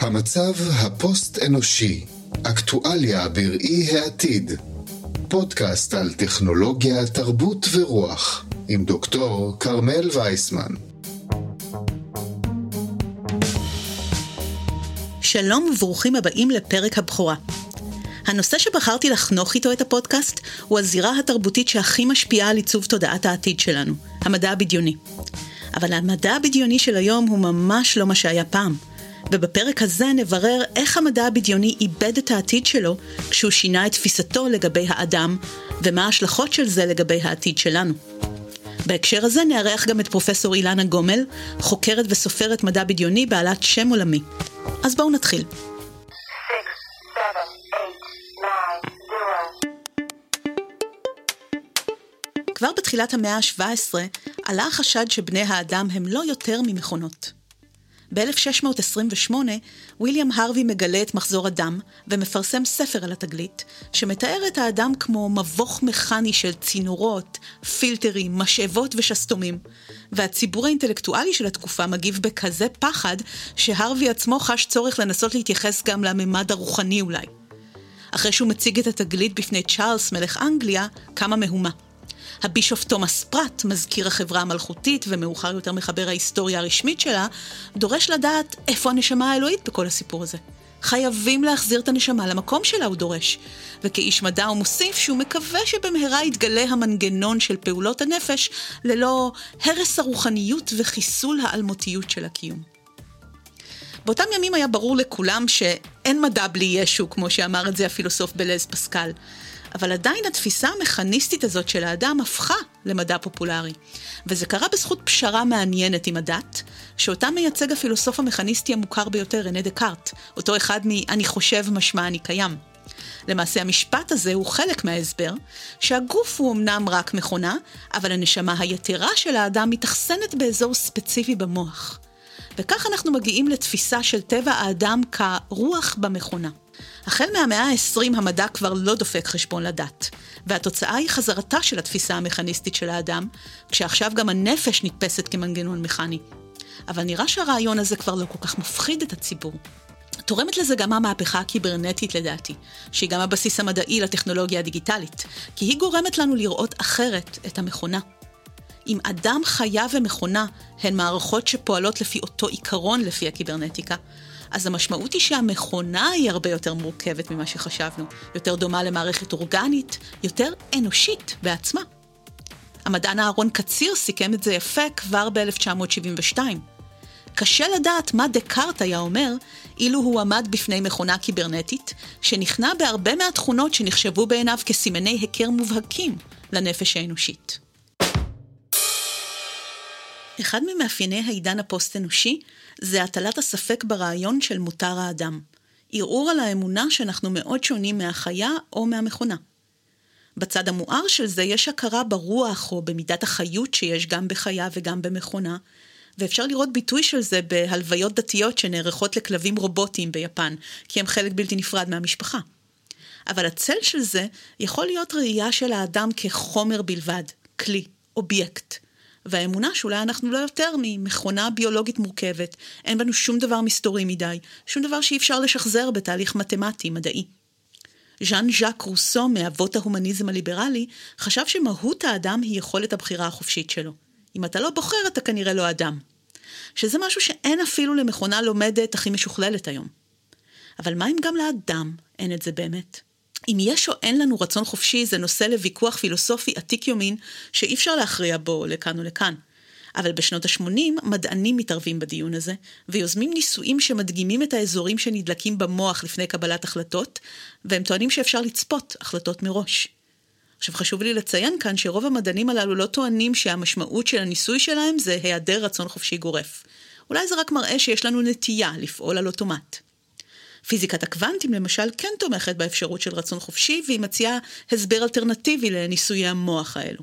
המצב הפוסט-אנושי, אקטואליה בראי העתיד. פודקאסט על טכנולוגיה, תרבות ורוח, עם דוקטור כרמל וייסמן. שלום וברוכים הבאים לפרק הבכורה. הנושא שבחרתי לחנוך איתו את הפודקאסט הוא הזירה התרבותית שהכי משפיעה על עיצוב תודעת העתיד שלנו, המדע הבדיוני. אבל המדע הבדיוני של היום הוא ממש לא מה שהיה פעם. ובפרק הזה נברר איך המדע הבדיוני איבד את העתיד שלו כשהוא שינה את תפיסתו לגבי האדם, ומה ההשלכות של זה לגבי העתיד שלנו. בהקשר הזה נארח גם את פרופסור אילנה גומל, חוקרת וסופרת מדע בדיוני בעלת שם עולמי. אז בואו נתחיל. כבר בתחילת המאה ה-17 עלה החשד שבני האדם הם לא יותר ממכונות. ב-1628 ויליאם הרווי מגלה את מחזור הדם ומפרסם ספר על התגלית, שמתאר את האדם כמו מבוך מכני של צינורות, פילטרים, משאבות ושסתומים. והציבור האינטלקטואלי של התקופה מגיב בכזה פחד, שהרווי עצמו חש צורך לנסות להתייחס גם לממד הרוחני אולי. אחרי שהוא מציג את התגלית בפני צ'ארלס, מלך אנגליה, קמה מהומה. הבישוף תומאס פרט, מזכיר החברה המלכותית ומאוחר יותר מחבר ההיסטוריה הרשמית שלה, דורש לדעת איפה הנשמה האלוהית בכל הסיפור הזה. חייבים להחזיר את הנשמה למקום שלה, הוא דורש. וכאיש מדע הוא מוסיף שהוא מקווה שבמהרה יתגלה המנגנון של פעולות הנפש ללא הרס הרוחניות וחיסול האלמותיות של הקיום. באותם ימים היה ברור לכולם שאין מדע בלי ישו, כמו שאמר את זה הפילוסוף בלז פסקל. אבל עדיין התפיסה המכניסטית הזאת של האדם הפכה למדע פופולרי. וזה קרה בזכות פשרה מעניינת עם הדת, שאותה מייצג הפילוסוף המכניסטי המוכר ביותר, רנה דקארט, אותו אחד מ"אני חושב משמע אני קיים". למעשה המשפט הזה הוא חלק מההסבר, שהגוף הוא אמנם רק מכונה, אבל הנשמה היתרה של האדם מתאכסנת באזור ספציפי במוח. וכך אנחנו מגיעים לתפיסה של טבע האדם כרוח במכונה. החל מהמאה ה-20 המדע כבר לא דופק חשבון לדת, והתוצאה היא חזרתה של התפיסה המכניסטית של האדם, כשעכשיו גם הנפש נתפסת כמנגנון מכני. אבל נראה שהרעיון הזה כבר לא כל כך מפחיד את הציבור. תורמת לזה גם המהפכה הקיברנטית לדעתי, שהיא גם הבסיס המדעי לטכנולוגיה הדיגיטלית, כי היא גורמת לנו לראות אחרת את המכונה. אם אדם, חיה ומכונה הן מערכות שפועלות לפי אותו עיקרון לפי הקיברנטיקה, אז המשמעות היא שהמכונה היא הרבה יותר מורכבת ממה שחשבנו, יותר דומה למערכת אורגנית, יותר אנושית בעצמה. המדען אהרון קציר סיכם את זה יפה כבר ב-1972. קשה לדעת מה דקארט היה אומר אילו הוא עמד בפני מכונה קיברנטית, שנכנע בהרבה מהתכונות שנחשבו בעיניו כסימני היכר מובהקים לנפש האנושית. אחד ממאפייני העידן הפוסט-אנושי זה הטלת הספק ברעיון של מותר האדם. ערעור על האמונה שאנחנו מאוד שונים מהחיה או מהמכונה. בצד המואר של זה יש הכרה ברוח או במידת החיות שיש גם בחיה וגם במכונה, ואפשר לראות ביטוי של זה בהלוויות דתיות שנערכות לכלבים רובוטיים ביפן, כי הם חלק בלתי נפרד מהמשפחה. אבל הצל של זה יכול להיות ראייה של האדם כחומר בלבד, כלי, אובייקט. והאמונה שאולי אנחנו לא יותר ממכונה ביולוגית מורכבת, אין בנו שום דבר מסתורי מדי, שום דבר שאי אפשר לשחזר בתהליך מתמטי, מדעי. ז'אן ז'אק רוסו, מאבות ההומניזם הליברלי, חשב שמהות האדם היא יכולת הבחירה החופשית שלו. אם אתה לא בוחר, אתה כנראה לא אדם. שזה משהו שאין אפילו למכונה לומדת הכי משוכללת היום. אבל מה אם גם לאדם אין את זה באמת? אם יש או אין לנו רצון חופשי זה נושא לוויכוח פילוסופי עתיק יומין שאי אפשר להכריע בו לכאן ולכאן. אבל בשנות ה-80 מדענים מתערבים בדיון הזה, ויוזמים ניסויים שמדגימים את האזורים שנדלקים במוח לפני קבלת החלטות, והם טוענים שאפשר לצפות החלטות מראש. עכשיו חשוב לי לציין כאן שרוב המדענים הללו לא טוענים שהמשמעות של הניסוי שלהם זה היעדר רצון חופשי גורף. אולי זה רק מראה שיש לנו נטייה לפעול על אוטומט. פיזיקת הקוונטים למשל כן תומכת באפשרות של רצון חופשי והיא מציעה הסבר אלטרנטיבי לניסויי המוח האלו.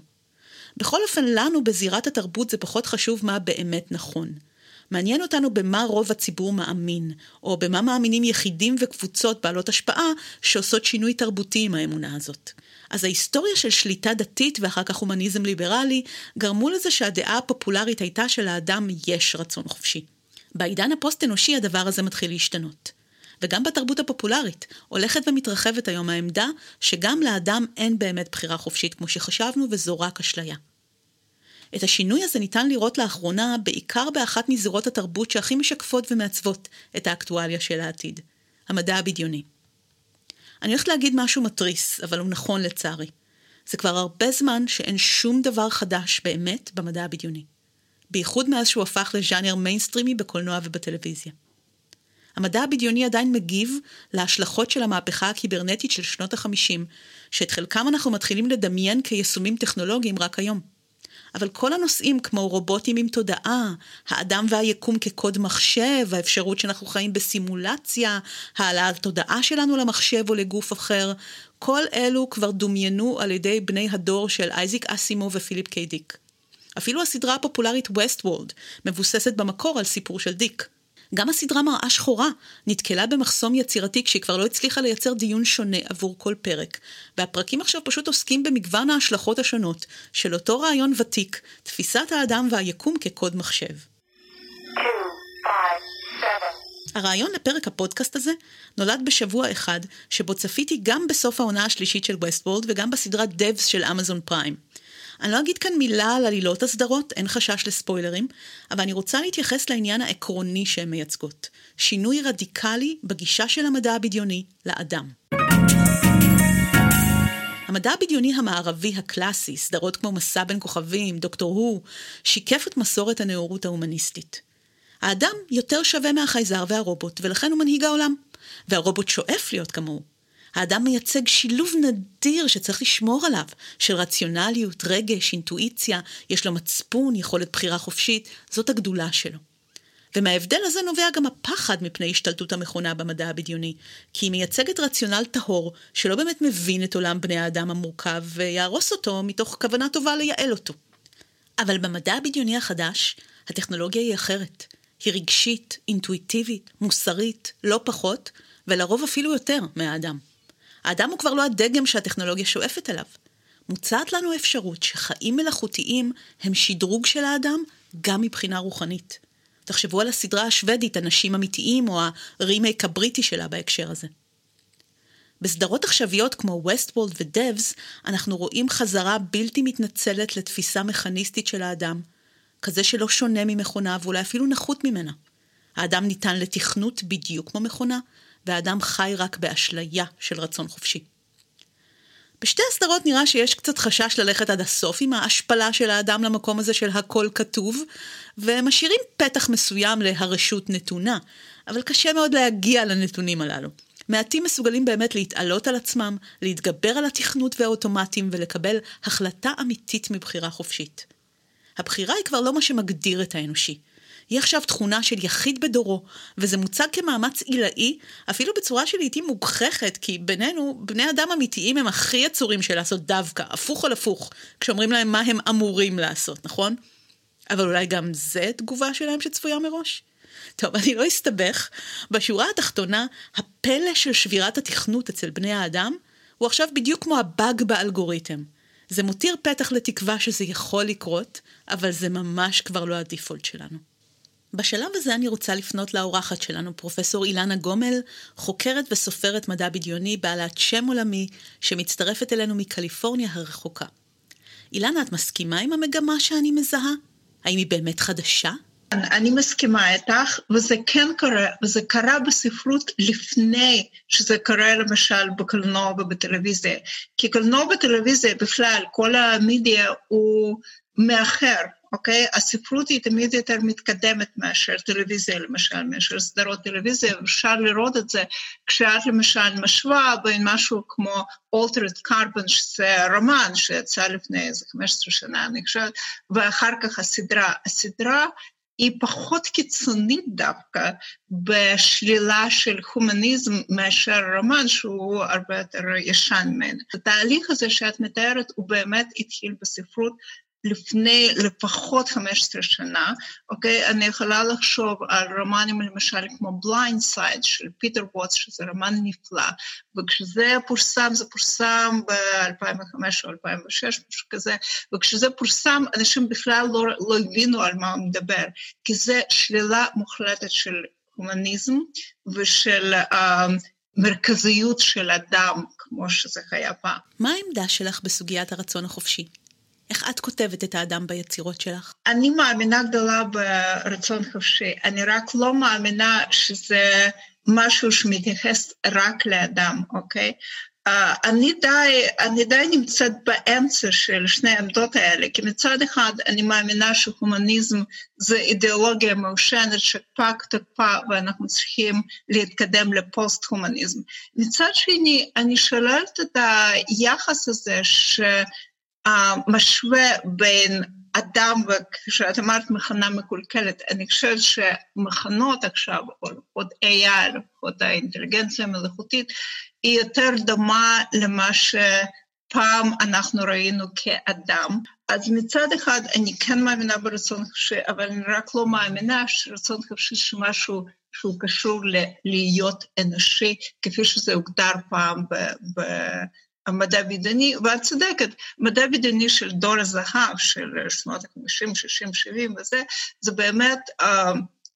בכל אופן לנו בזירת התרבות זה פחות חשוב מה באמת נכון. מעניין אותנו במה רוב הציבור מאמין, או במה מאמינים יחידים וקבוצות בעלות השפעה שעושות שינוי תרבותי עם האמונה הזאת. אז ההיסטוריה של שליטה דתית ואחר כך הומניזם ליברלי גרמו לזה שהדעה הפופולרית הייתה שלאדם יש רצון חופשי. בעידן הפוסט-אנושי הדבר הזה מתחיל להשתנות. וגם בתרבות הפופולרית הולכת ומתרחבת היום העמדה שגם לאדם אין באמת בחירה חופשית כמו שחשבנו וזו רק אשליה. את השינוי הזה ניתן לראות לאחרונה בעיקר באחת מזירות התרבות שהכי משקפות ומעצבות את האקטואליה של העתיד, המדע הבדיוני. אני הולכת להגיד משהו מתריס, אבל הוא נכון לצערי. זה כבר הרבה זמן שאין שום דבר חדש באמת במדע הבדיוני. בייחוד מאז שהוא הפך לז'אנר מיינסטרימי בקולנוע ובטלוויזיה. המדע הבדיוני עדיין מגיב להשלכות של המהפכה הקיברנטית של שנות החמישים, שאת חלקם אנחנו מתחילים לדמיין כיישומים טכנולוגיים רק היום. אבל כל הנושאים כמו רובוטים עם תודעה, האדם והיקום כקוד מחשב, האפשרות שאנחנו חיים בסימולציה, העלאת תודעה שלנו למחשב או לגוף אחר, כל אלו כבר דומיינו על ידי בני הדור של אייזיק אסימו ופיליפ קיי דיק. אפילו הסדרה הפופולרית וולד מבוססת במקור על סיפור של דיק. גם הסדרה מראה שחורה נתקלה במחסום יצירתי כשהיא כבר לא הצליחה לייצר דיון שונה עבור כל פרק, והפרקים עכשיו פשוט עוסקים במגוון ההשלכות השונות של אותו רעיון ותיק, תפיסת האדם והיקום כקוד מחשב. הרעיון לפרק הפודקאסט הזה נולד בשבוע אחד, שבו צפיתי גם בסוף העונה השלישית של Westworld וגם בסדרת Devs של Amazon Prime. אני לא אגיד כאן מילה על עלילות הסדרות, אין חשש לספוילרים, אבל אני רוצה להתייחס לעניין העקרוני שהן מייצגות. שינוי רדיקלי בגישה של המדע הבדיוני לאדם. המדע הבדיוני המערבי הקלאסי, סדרות כמו מסע בין כוכבים, דוקטור הו, שיקף את מסורת הנאורות ההומניסטית. האדם יותר שווה מהחייזר והרובוט, ולכן הוא מנהיג העולם. והרובוט שואף להיות כמוהו. האדם מייצג שילוב נדיר שצריך לשמור עליו, של רציונליות, רגש, אינטואיציה, יש לו מצפון, יכולת בחירה חופשית, זאת הגדולה שלו. ומההבדל הזה נובע גם הפחד מפני השתלטות המכונה במדע הבדיוני, כי היא מייצגת רציונל טהור, שלא באמת מבין את עולם בני האדם המורכב, ויהרוס אותו מתוך כוונה טובה לייעל אותו. אבל במדע הבדיוני החדש, הטכנולוגיה היא אחרת. היא רגשית, אינטואיטיבית, מוסרית, לא פחות, ולרוב אפילו יותר מהאדם. האדם הוא כבר לא הדגם שהטכנולוגיה שואפת אליו. מוצעת לנו אפשרות שחיים מלאכותיים הם שדרוג של האדם גם מבחינה רוחנית. תחשבו על הסדרה השוודית, אנשים אמיתיים, או הרימייק הבריטי שלה בהקשר הזה. בסדרות עכשוויות כמו ווסטוולד ודבס, אנחנו רואים חזרה בלתי מתנצלת לתפיסה מכניסטית של האדם, כזה שלא שונה ממכונה ואולי אפילו נחות ממנה. האדם ניתן לתכנות בדיוק כמו מכונה, והאדם חי רק באשליה של רצון חופשי. בשתי הסדרות נראה שיש קצת חשש ללכת עד הסוף עם ההשפלה של האדם למקום הזה של הכל כתוב, ומשאירים פתח מסוים להרשות נתונה, אבל קשה מאוד להגיע לנתונים הללו. מעטים מסוגלים באמת להתעלות על עצמם, להתגבר על התכנות והאוטומטים ולקבל החלטה אמיתית מבחירה חופשית. הבחירה היא כבר לא מה שמגדיר את האנושי. היא עכשיו תכונה של יחיד בדורו, וזה מוצג כמאמץ עילאי, אפילו בצורה שלעיתים מוגחכת, כי בינינו, בני אדם אמיתיים הם הכי יצורים של לעשות דווקא, הפוך על הפוך, כשאומרים להם מה הם אמורים לעשות, נכון? אבל אולי גם זה תגובה שלהם שצפויה מראש? טוב, אני לא אסתבך. בשורה התחתונה, הפלא של שבירת התכנות אצל בני האדם, הוא עכשיו בדיוק כמו הבאג באלגוריתם. זה מותיר פתח לתקווה שזה יכול לקרות, אבל זה ממש כבר לא הדיפולט שלנו. בשלב הזה אני רוצה לפנות לאורחת שלנו, פרופסור אילנה גומל, חוקרת וסופרת מדע בדיוני בעלת שם עולמי, שמצטרפת אלינו מקליפורניה הרחוקה. אילנה, את מסכימה עם המגמה שאני מזהה? האם היא באמת חדשה? אני מסכימה איתך, וזה כן קרה, וזה קרה בספרות לפני שזה קרה למשל בקולנוע ובטלוויזיה. כי קולנוע וטלוויזיה בכלל, כל המדיה הוא מאחר, אוקיי? הספרות היא תמיד יותר מתקדמת מאשר טלוויזיה למשל, מאשר סדרות טלוויזיה, אפשר לראות את זה כשאת למשל משווה בין משהו כמו Altered Carbon, שזה רומן שיצא לפני איזה 15 שנה, אני חושבת, ואחר כך הסדרה. הסדרה היא פחות קיצונית דווקא בשלילה של הומניזם מאשר רומן שהוא הרבה יותר ישן ממנו. התהליך הזה שאת מתארת הוא באמת התחיל בספרות לפני לפחות 15 שנה, אוקיי? אני יכולה לחשוב על רומנים למשל כמו Blindsight של פיטר ווטס, שזה רומן נפלא, וכשזה פורסם, זה פורסם ב-2005 או 2006, משהו כזה, וכשזה פורסם, אנשים בכלל לא, לא הבינו על מה הוא מדבר, כי זה שלילה מוחלטת של הומניזם ושל uh, מרכזיות של אדם, כמו שזה היה פעם. מה העמדה שלך בסוגיית הרצון החופשי? איך את כותבת את האדם ביצירות שלך? אני מאמינה גדולה ברצון חופשי. אני רק לא מאמינה שזה משהו שמתייחס רק לאדם, אוקיי? Uh, אני די, אני די נמצאת באמצע של שני העמדות האלה, כי מצד אחד אני מאמינה שהומניזם זה אידיאולוגיה מעושנת שפג תקפה ואנחנו צריכים להתקדם לפוסט-הומניזם. מצד שני, אני שוללת את היחס הזה ש... משווה בין אדם, וכשאת אמרת מכנה מקולקלת, אני חושבת שמכנות עכשיו, או לפחות AI, לפחות האינטליגנציה המלאכותית, היא יותר דומה למה שפעם אנחנו ראינו כאדם. אז מצד אחד אני כן מאמינה ברצון חופשי, אבל אני רק לא מאמינה שרצון חופשי שמשהו שהוא קשור ללהיות אנושי, כפי שזה הוגדר פעם ב... ב- המדע בדיוני, ואת צודקת, מדע בדיוני של דור הזהב, של שנות ה-50, 60, 70 וזה, זה באמת uh,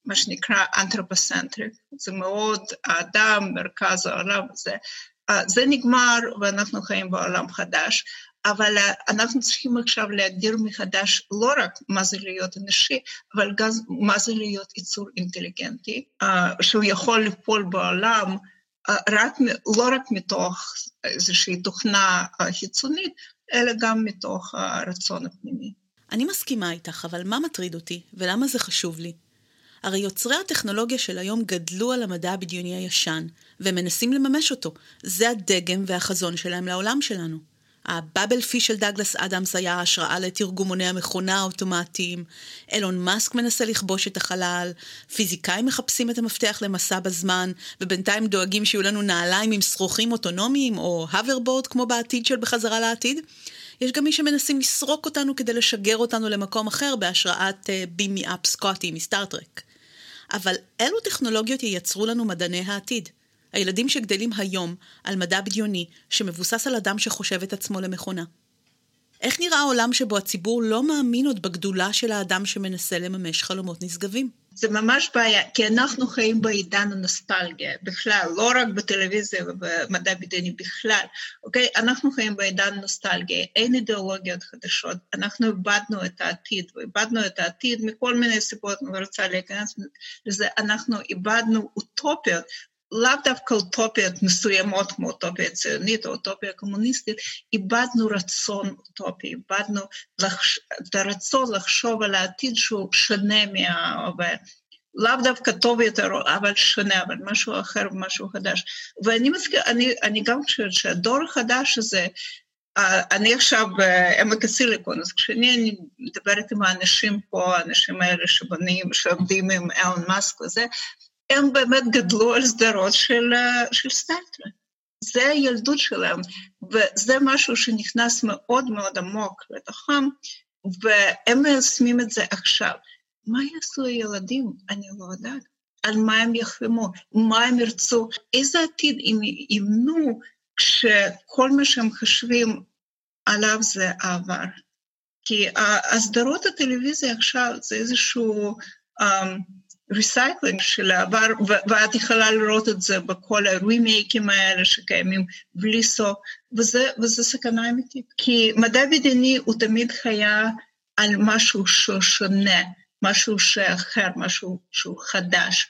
מה שנקרא אנתרופוסנטריק, זה מאוד האדם, מרכז העולם, זה, uh, זה נגמר ואנחנו חיים בעולם חדש, אבל אנחנו צריכים עכשיו להגדיר מחדש לא רק מה זה להיות אנושי, אבל גם מה זה להיות יצור אינטליגנטי, שהוא יכול לפעול בעולם, רק, לא רק מתוך איזושהי תוכנה חיצונית, אלא גם מתוך הרצון הפנימי. אני מסכימה איתך, אבל מה מטריד אותי, ולמה זה חשוב לי? הרי יוצרי הטכנולוגיה של היום גדלו על המדע הבדיוני הישן, ומנסים לממש אותו. זה הדגם והחזון שלהם לעולם שלנו. ה-Babel Fish של דאגלס אדמס היה השראה לתרגומוני המכונה האוטומטיים, אילון מאסק מנסה לכבוש את החלל, פיזיקאים מחפשים את המפתח למסע בזמן, ובינתיים דואגים שיהיו לנו נעליים עם שרוכים אוטונומיים, או hoverboard כמו בעתיד של בחזרה לעתיד. יש גם מי שמנסים לסרוק אותנו כדי לשגר אותנו למקום אחר בהשראת beam me up Scotty מ-Star Trek. אבל אילו טכנולוגיות ייצרו לנו מדעני העתיד? הילדים שגדלים היום על מדע בדיוני שמבוסס על אדם שחושב את עצמו למכונה. איך נראה העולם שבו הציבור לא מאמין עוד בגדולה של האדם שמנסה לממש חלומות נשגבים? זה ממש בעיה, כי אנחנו חיים בעידן הנוסטלגיה בכלל, לא רק בטלוויזיה ובמדע בדיוני בכלל, אוקיי? אנחנו חיים בעידן נוסטלגיה, אין אידיאולוגיות חדשות, אנחנו איבדנו את העתיד, ואיבדנו את העתיד מכל מיני סיבות, אני לא רוצה להיכנס לזה, אנחנו איבדנו אוטופיות, לאו דווקא אוטופיות מסוימות כמו אוטופיה ציונית או אוטופיה קומוניסטית, איבדנו רצון אוטופי, איבדנו לחש... את הרצון לחשוב על העתיד שהוא שונה מההווה. לאו דווקא טוב יותר, אבל שונה, אבל משהו אחר, משהו חדש. ואני מזכיר, אני, אני גם חושבת שהדור החדש הזה, אני עכשיו בעמק הסיליקון, אז כשאני מדברת עם האנשים פה, האנשים האלה שבונים, שעובדים עם אלון מאסק וזה, הם באמת גדלו על סדרות של, של סטארטרק. זה הילדות שלהם, וזה משהו שנכנס מאוד מאוד עמוק לתוכם, והם מיישמים את זה עכשיו. מה יעשו הילדים? אני לא יודעת. על מה הם יחלמו, מה הם ירצו, איזה עתיד הם ימנו כשכל מה שהם חושבים עליו זה העבר. כי הסדרות הטלוויזיה עכשיו זה איזשהו um, recycling של העבר, ואת יכולה לראות את זה בכל הרימייקים האלה שקיימים בלי סוף, וזה, וזה סכנה אמיתית. כי מדע בדיוני הוא תמיד היה על משהו שהוא שונה, משהו שאחר, משהו שהוא חדש.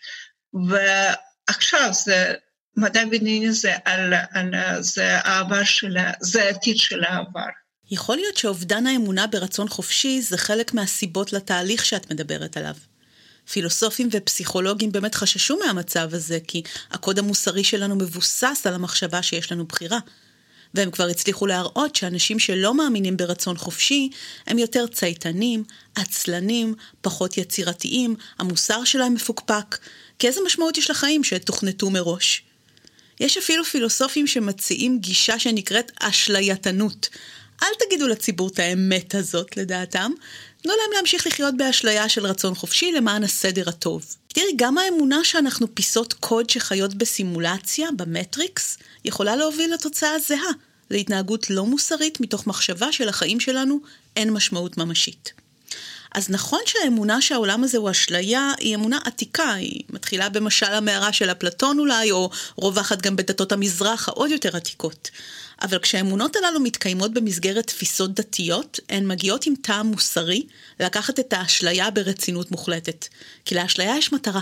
ועכשיו זה, מדע בדיוני זה על, על זה העבר של, זה העתיד של העבר. יכול להיות שאובדן האמונה ברצון חופשי זה חלק מהסיבות לתהליך שאת מדברת עליו. פילוסופים ופסיכולוגים באמת חששו מהמצב הזה, כי הקוד המוסרי שלנו מבוסס על המחשבה שיש לנו בחירה. והם כבר הצליחו להראות שאנשים שלא מאמינים ברצון חופשי, הם יותר צייתנים, עצלנים, פחות יצירתיים, המוסר שלהם מפוקפק, כי איזה משמעות יש לחיים שתוכנתו מראש? יש אפילו פילוסופים שמציעים גישה שנקראת אשלייתנות. אל תגידו לציבור את האמת הזאת, לדעתם. תנו להם להמשיך לחיות באשליה של רצון חופשי למען הסדר הטוב. תראי, גם האמונה שאנחנו פיסות קוד שחיות בסימולציה, במטריקס, יכולה להוביל לתוצאה זהה, להתנהגות לא מוסרית מתוך מחשבה שלחיים שלנו אין משמעות ממשית. אז נכון שהאמונה שהעולם הזה הוא אשליה, היא אמונה עתיקה, היא מתחילה במשל המערה של אפלטון אולי, או רווחת גם בדתות המזרח העוד יותר עתיקות. אבל כשהאמונות הללו מתקיימות במסגרת תפיסות דתיות, הן מגיעות עם טעם מוסרי לקחת את האשליה ברצינות מוחלטת. כי לאשליה יש מטרה.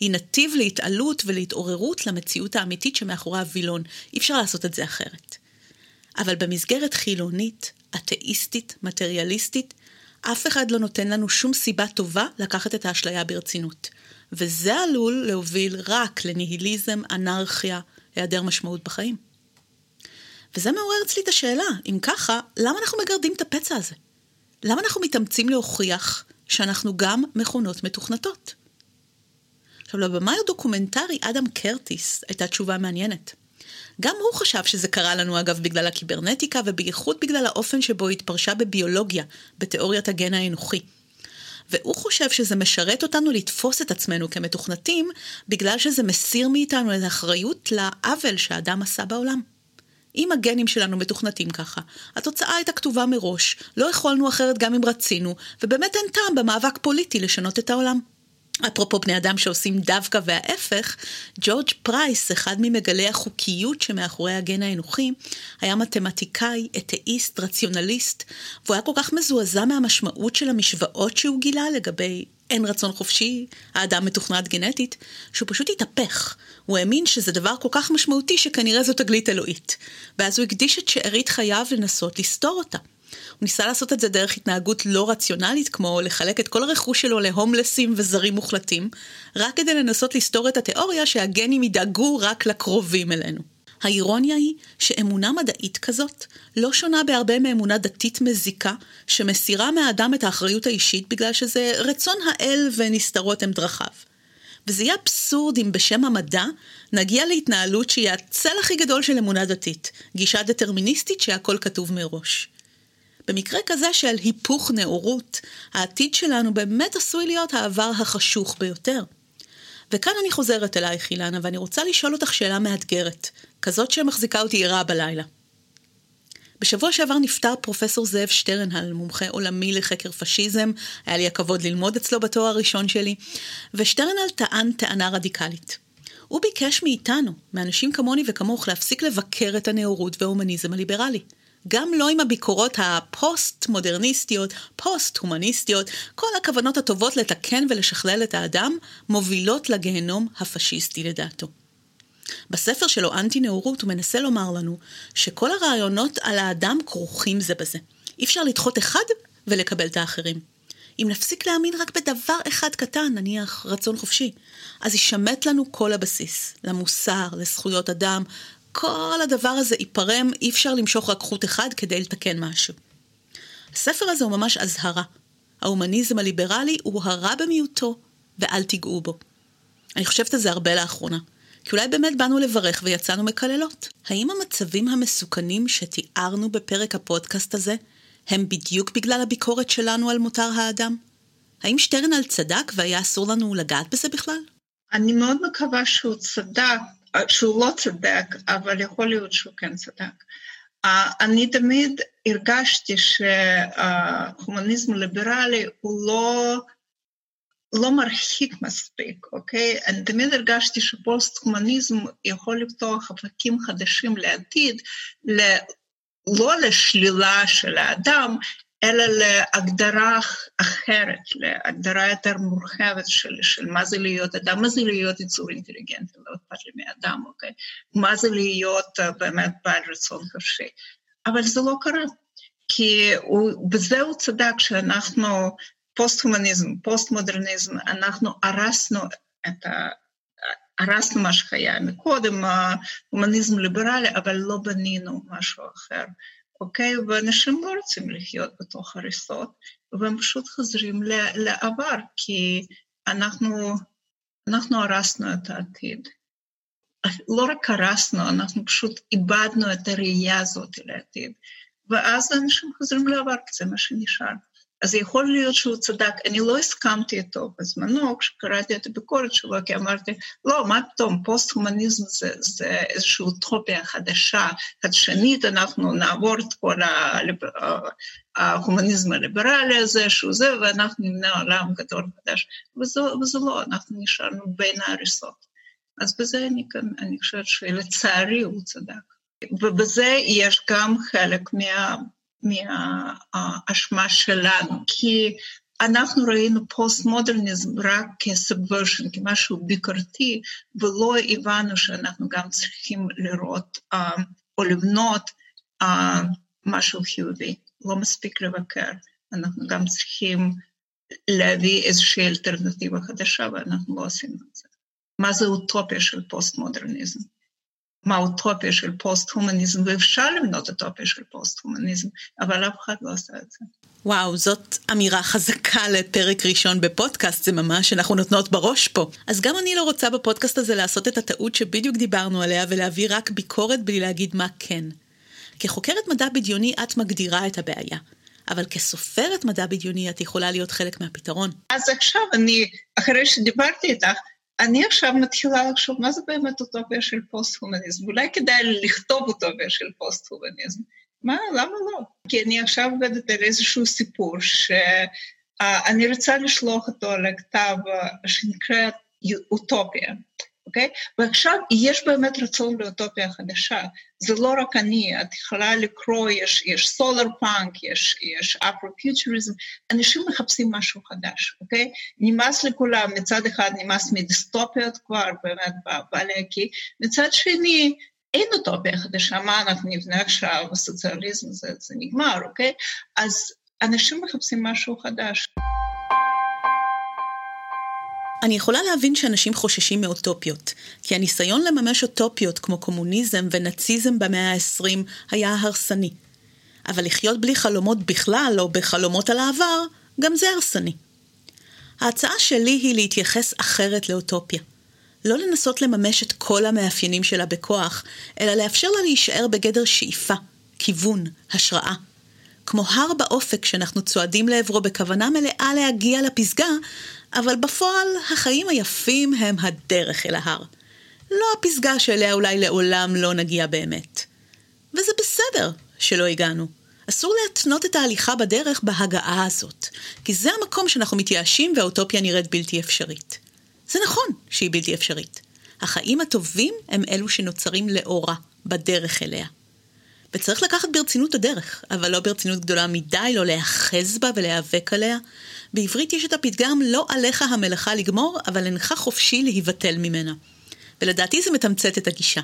היא נתיב להתעלות ולהתעוררות למציאות האמיתית שמאחורי הווילון. אי אפשר לעשות את זה אחרת. אבל במסגרת חילונית, אתאיסטית, מטריאליסטית, אף אחד לא נותן לנו שום סיבה טובה לקחת את האשליה ברצינות. וזה עלול להוביל רק לניהיליזם, אנרכיה, היעדר משמעות בחיים. וזה מעורר אצלי את השאלה, אם ככה, למה אנחנו מגרדים את הפצע הזה? למה אנחנו מתאמצים להוכיח שאנחנו גם מכונות מתוכנתות? עכשיו, לבמאי הדוקומנטרי אדם קרטיס הייתה תשובה מעניינת. גם הוא חשב שזה קרה לנו אגב בגלל הקיברנטיקה ובייחוד בגלל האופן שבו התפרשה בביולוגיה, בתיאוריית הגן האנוכי. והוא חושב שזה משרת אותנו לתפוס את עצמנו כמתוכנתים, בגלל שזה מסיר מאיתנו את האחריות לעוול שהאדם עשה בעולם. אם הגנים שלנו מתוכנתים ככה, התוצאה הייתה כתובה מראש, לא יכולנו אחרת גם אם רצינו, ובאמת אין טעם במאבק פוליטי לשנות את העולם. אפרופו בני אדם שעושים דווקא וההפך, ג'ורג' פרייס, אחד ממגלי החוקיות שמאחורי הגן האנוכי, היה מתמטיקאי, אתאיסט, רציונליסט, והוא היה כל כך מזועזע מהמשמעות של המשוואות שהוא גילה לגבי אין רצון חופשי, האדם מתוכנת גנטית, שהוא פשוט התהפך. הוא האמין שזה דבר כל כך משמעותי שכנראה זו תגלית אלוהית. ואז הוא הקדיש את שארית חייו לנסות לסתור אותה. הוא ניסה לעשות את זה דרך התנהגות לא רציונלית, כמו לחלק את כל הרכוש שלו להומלסים וזרים מוחלטים, רק כדי לנסות לסתור את התיאוריה שהגנים ידאגו רק לקרובים אלינו. האירוניה היא שאמונה מדעית כזאת לא שונה בהרבה מאמונה דתית מזיקה, שמסירה מהאדם את האחריות האישית בגלל שזה רצון האל ונסתרות הם דרכיו. וזה יהיה אבסורד אם בשם המדע נגיע להתנהלות שהיא הצל הכי גדול של אמונה דתית, גישה דטרמיניסטית שהכל כתוב מראש. במקרה כזה של היפוך נאורות, העתיד שלנו באמת עשוי להיות העבר החשוך ביותר. וכאן אני חוזרת אלייך, אילנה, ואני רוצה לשאול אותך שאלה מאתגרת, כזאת שמחזיקה אותי ערה בלילה. בשבוע שעבר נפטר פרופסור זאב שטרנהל, מומחה עולמי לחקר פשיזם, היה לי הכבוד ללמוד אצלו בתואר הראשון שלי, ושטרנהל טען טענה רדיקלית. הוא ביקש מאיתנו, מאנשים כמוני וכמוך, להפסיק לבקר את הנאורות וההומניזם הליברלי. גם לא עם הביקורות הפוסט-מודרניסטיות, פוסט-הומניסטיות, כל הכוונות הטובות לתקן ולשכלל את האדם, מובילות לגיהנום הפשיסטי לדעתו. בספר שלו, אנטי נאורות, הוא מנסה לומר לנו שכל הרעיונות על האדם כרוכים זה בזה. אי אפשר לדחות אחד ולקבל את האחרים. אם נפסיק להאמין רק בדבר אחד קטן, נניח רצון חופשי, אז יישמט לנו כל הבסיס, למוסר, לזכויות אדם, כל הדבר הזה ייפרם, אי אפשר למשוך רק חוט אחד כדי לתקן משהו. הספר הזה הוא ממש אזהרה. ההומניזם הליברלי הוא הרע במיעוטו, ואל תיגעו בו. אני חושבת על זה הרבה לאחרונה. כי אולי באמת באנו לברך ויצאנו מקללות. האם המצבים המסוכנים שתיארנו בפרק הפודקאסט הזה, הם בדיוק בגלל הביקורת שלנו על מותר האדם? האם שטרנל צדק והיה אסור לנו לגעת בזה בכלל? אני מאוד מקווה שהוא צדק, שהוא לא צדק, אבל יכול להיות שהוא כן צדק. אני תמיד הרגשתי שההומניזם הליברלי הוא לא לא מרחיק מספיק, אוקיי? אני תמיד הרגשתי שפוסט-הומניזם יכול לפתוח אופקים חדשים לעתיד, לא לשלילה של האדם, אלא להגדרה אחרת, להגדרה יותר מורחבת של, של מה זה להיות אדם, מה זה להיות יצור אינטליגנטי, לא אכפת לי מאדם, אוקיי? מה זה להיות באמת בעל רצון חופשי. אבל זה לא קרה, כי הוא, בזה הוא צדק שאנחנו פוסט-הומניזם, פוסט-מודרניזם, אנחנו הרסנו את ה... הרסנו מה שהיה מקודם, ההומניזם ליברלי, אבל לא בנינו משהו אחר, אוקיי? ואנשים לא רוצים לחיות בתוך הריסות, והם פשוט חוזרים לעבר, כי אנחנו, אנחנו הרסנו את העתיד. לא רק הרסנו, אנחנו פשוט איבדנו את הראייה הזאת לעתיד. ואז אנשים חוזרים לעבר, כי זה מה שנשאר. אז יכול להיות שהוא צדק. אני לא הסכמתי איתו בזמנו, כשקראתי את הביקורת שלו, כי אמרתי, לא, מה פתאום, פוסט-הומניזם זה, זה איזושהי אוטופיה חדשה, חדשנית, אנחנו נעבור את כל ההומניזם הליברלי הזה, שהוא זה, ואנחנו נבנה עולם גדול חדש. וזה לא, אנחנו נשארנו בין ההריסות. אז בזה אני, אני חושבת שלצערי הוא צדק. ובזה יש גם חלק מה... מהאשמה שלנו, כי אנחנו ראינו פוסט-מודרניזם רק כסובברשן, כמשהו ביקורתי, ולא הבנו שאנחנו גם צריכים לראות uh, או לבנות uh, משהו חיובי. לא מספיק לבקר, אנחנו גם צריכים להביא איזושהי אלטרנטיבה חדשה, ואנחנו לא עשינו את זה. מה זה אוטופיה של פוסט-מודרניזם? מה אוטופיה של פוסט-הומניזם, ואפשר לבנות אוטופיה של פוסט-הומניזם, אבל אף אחד לא עשה את זה. וואו, זאת אמירה חזקה לפרק ראשון בפודקאסט, זה ממש אנחנו נותנות בראש פה. אז גם אני לא רוצה בפודקאסט הזה לעשות את הטעות שבדיוק דיברנו עליה ולהביא רק ביקורת בלי להגיד מה כן. כחוקרת מדע בדיוני את מגדירה את הבעיה. אבל כסופרת מדע בדיוני את יכולה להיות חלק מהפתרון. אז עכשיו אני, אחרי שדיברתי איתך, אני עכשיו מתחילה לחשוב מה זה באמת אוטופיה של פוסט-הומניזם. אולי כדאי לכתוב אוטופיה של פוסט-הומניזם. מה, למה לא? כי אני עכשיו עובדת על איזשהו סיפור שאני רוצה לשלוח אותו לכתב שנקרא אוטופיה. אוקיי? ועכשיו יש באמת רצון לאוטופיה חדשה. זה לא רק אני, את יכולה לקרוא, יש, יש סולר פאנק, יש, יש אפרו-פיוטריזם, אנשים מחפשים משהו חדש, אוקיי? נמאס לכולם, מצד אחד נמאס מדיסטופיות כבר, באמת בעלי מצד שני, אין אוטופיה חדשה, מה אנחנו נבנה עכשיו, הסוציאליזם זה, זה נגמר, אוקיי? אז אנשים מחפשים משהו חדש. אני יכולה להבין שאנשים חוששים מאוטופיות, כי הניסיון לממש אוטופיות כמו קומוניזם ונאציזם במאה ה-20 היה הרסני. אבל לחיות בלי חלומות בכלל, או בחלומות על העבר, גם זה הרסני. ההצעה שלי היא להתייחס אחרת לאוטופיה. לא לנסות לממש את כל המאפיינים שלה בכוח, אלא לאפשר לה להישאר בגדר שאיפה, כיוון, השראה. כמו הר באופק שאנחנו צועדים לעברו בכוונה מלאה להגיע לפסגה, אבל בפועל החיים היפים הם הדרך אל ההר. לא הפסגה שאליה אולי לעולם לא נגיע באמת. וזה בסדר שלא הגענו. אסור להתנות את ההליכה בדרך בהגעה הזאת, כי זה המקום שאנחנו מתייאשים והאוטופיה נראית בלתי אפשרית. זה נכון שהיא בלתי אפשרית. החיים הטובים הם אלו שנוצרים לאורה, בדרך אליה. וצריך לקחת ברצינות הדרך, אבל לא ברצינות גדולה מדי, לא להיאחז בה ולהיאבק עליה. בעברית יש את הפתגם לא עליך המלאכה לגמור, אבל אינך חופשי להיבטל ממנה. ולדעתי זה מתמצת את הגישה.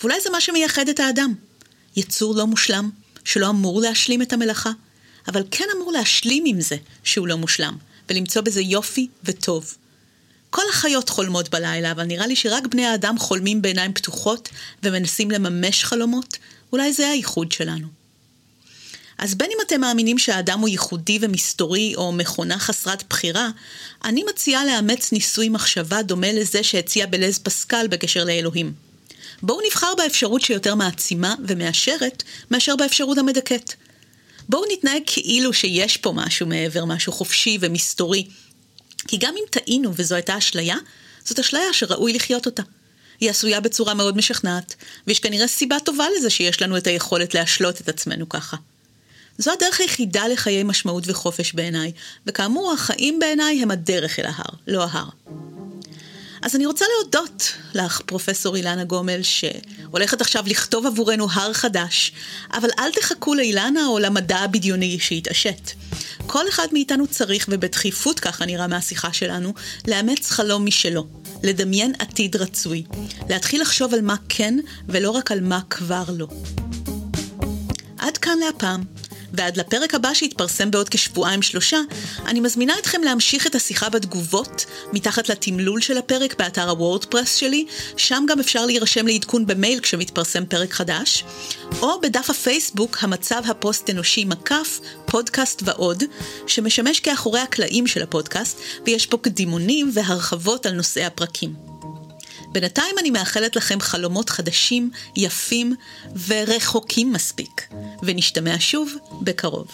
ואולי זה מה שמייחד את האדם. יצור לא מושלם, שלא אמור להשלים את המלאכה, אבל כן אמור להשלים עם זה שהוא לא מושלם, ולמצוא בזה יופי וטוב. כל החיות חולמות בלילה, אבל נראה לי שרק בני האדם חולמים בעיניים פתוחות ומנסים לממש חלומות, אולי זה הייחוד שלנו. אז בין אם אתם מאמינים שהאדם הוא ייחודי ומסתורי או מכונה חסרת בחירה, אני מציעה לאמץ ניסוי מחשבה דומה לזה שהציע בלז פסקל בקשר לאלוהים. בואו נבחר באפשרות שיותר מעצימה ומאשרת מאשר באפשרות המדכאת. בואו נתנהג כאילו שיש פה משהו מעבר, משהו חופשי ומסתורי. כי גם אם טעינו וזו הייתה אשליה, זאת אשליה שראוי לחיות אותה. היא עשויה בצורה מאוד משכנעת, ויש כנראה סיבה טובה לזה שיש לנו את היכולת להשלות את עצמנו ככה. זו הדרך היחידה לחיי משמעות וחופש בעיניי, וכאמור, החיים בעיניי הם הדרך אל ההר, לא ההר. אז אני רוצה להודות לך, פרופסור אילנה גומל, שהולכת עכשיו לכתוב עבורנו הר חדש, אבל אל תחכו לאילנה או למדע הבדיוני שיתעשת. כל אחד מאיתנו צריך, ובדחיפות ככה נראה מהשיחה שלנו, לאמץ חלום משלו, לדמיין עתיד רצוי, להתחיל לחשוב על מה כן ולא רק על מה כבר לא. עד כאן להפעם. ועד לפרק הבא שיתפרסם בעוד כשבועיים שלושה, אני מזמינה אתכם להמשיך את השיחה בתגובות, מתחת לתמלול של הפרק באתר הוורדפרס שלי, שם גם אפשר להירשם לעדכון במייל כשמתפרסם פרק חדש, או בדף הפייסבוק המצב הפוסט-אנושי מקף, פודקאסט ועוד, שמשמש כאחורי הקלעים של הפודקאסט, ויש פה קדימונים והרחבות על נושאי הפרקים. בינתיים אני מאחלת לכם חלומות חדשים, יפים ורחוקים מספיק, ונשתמע שוב בקרוב.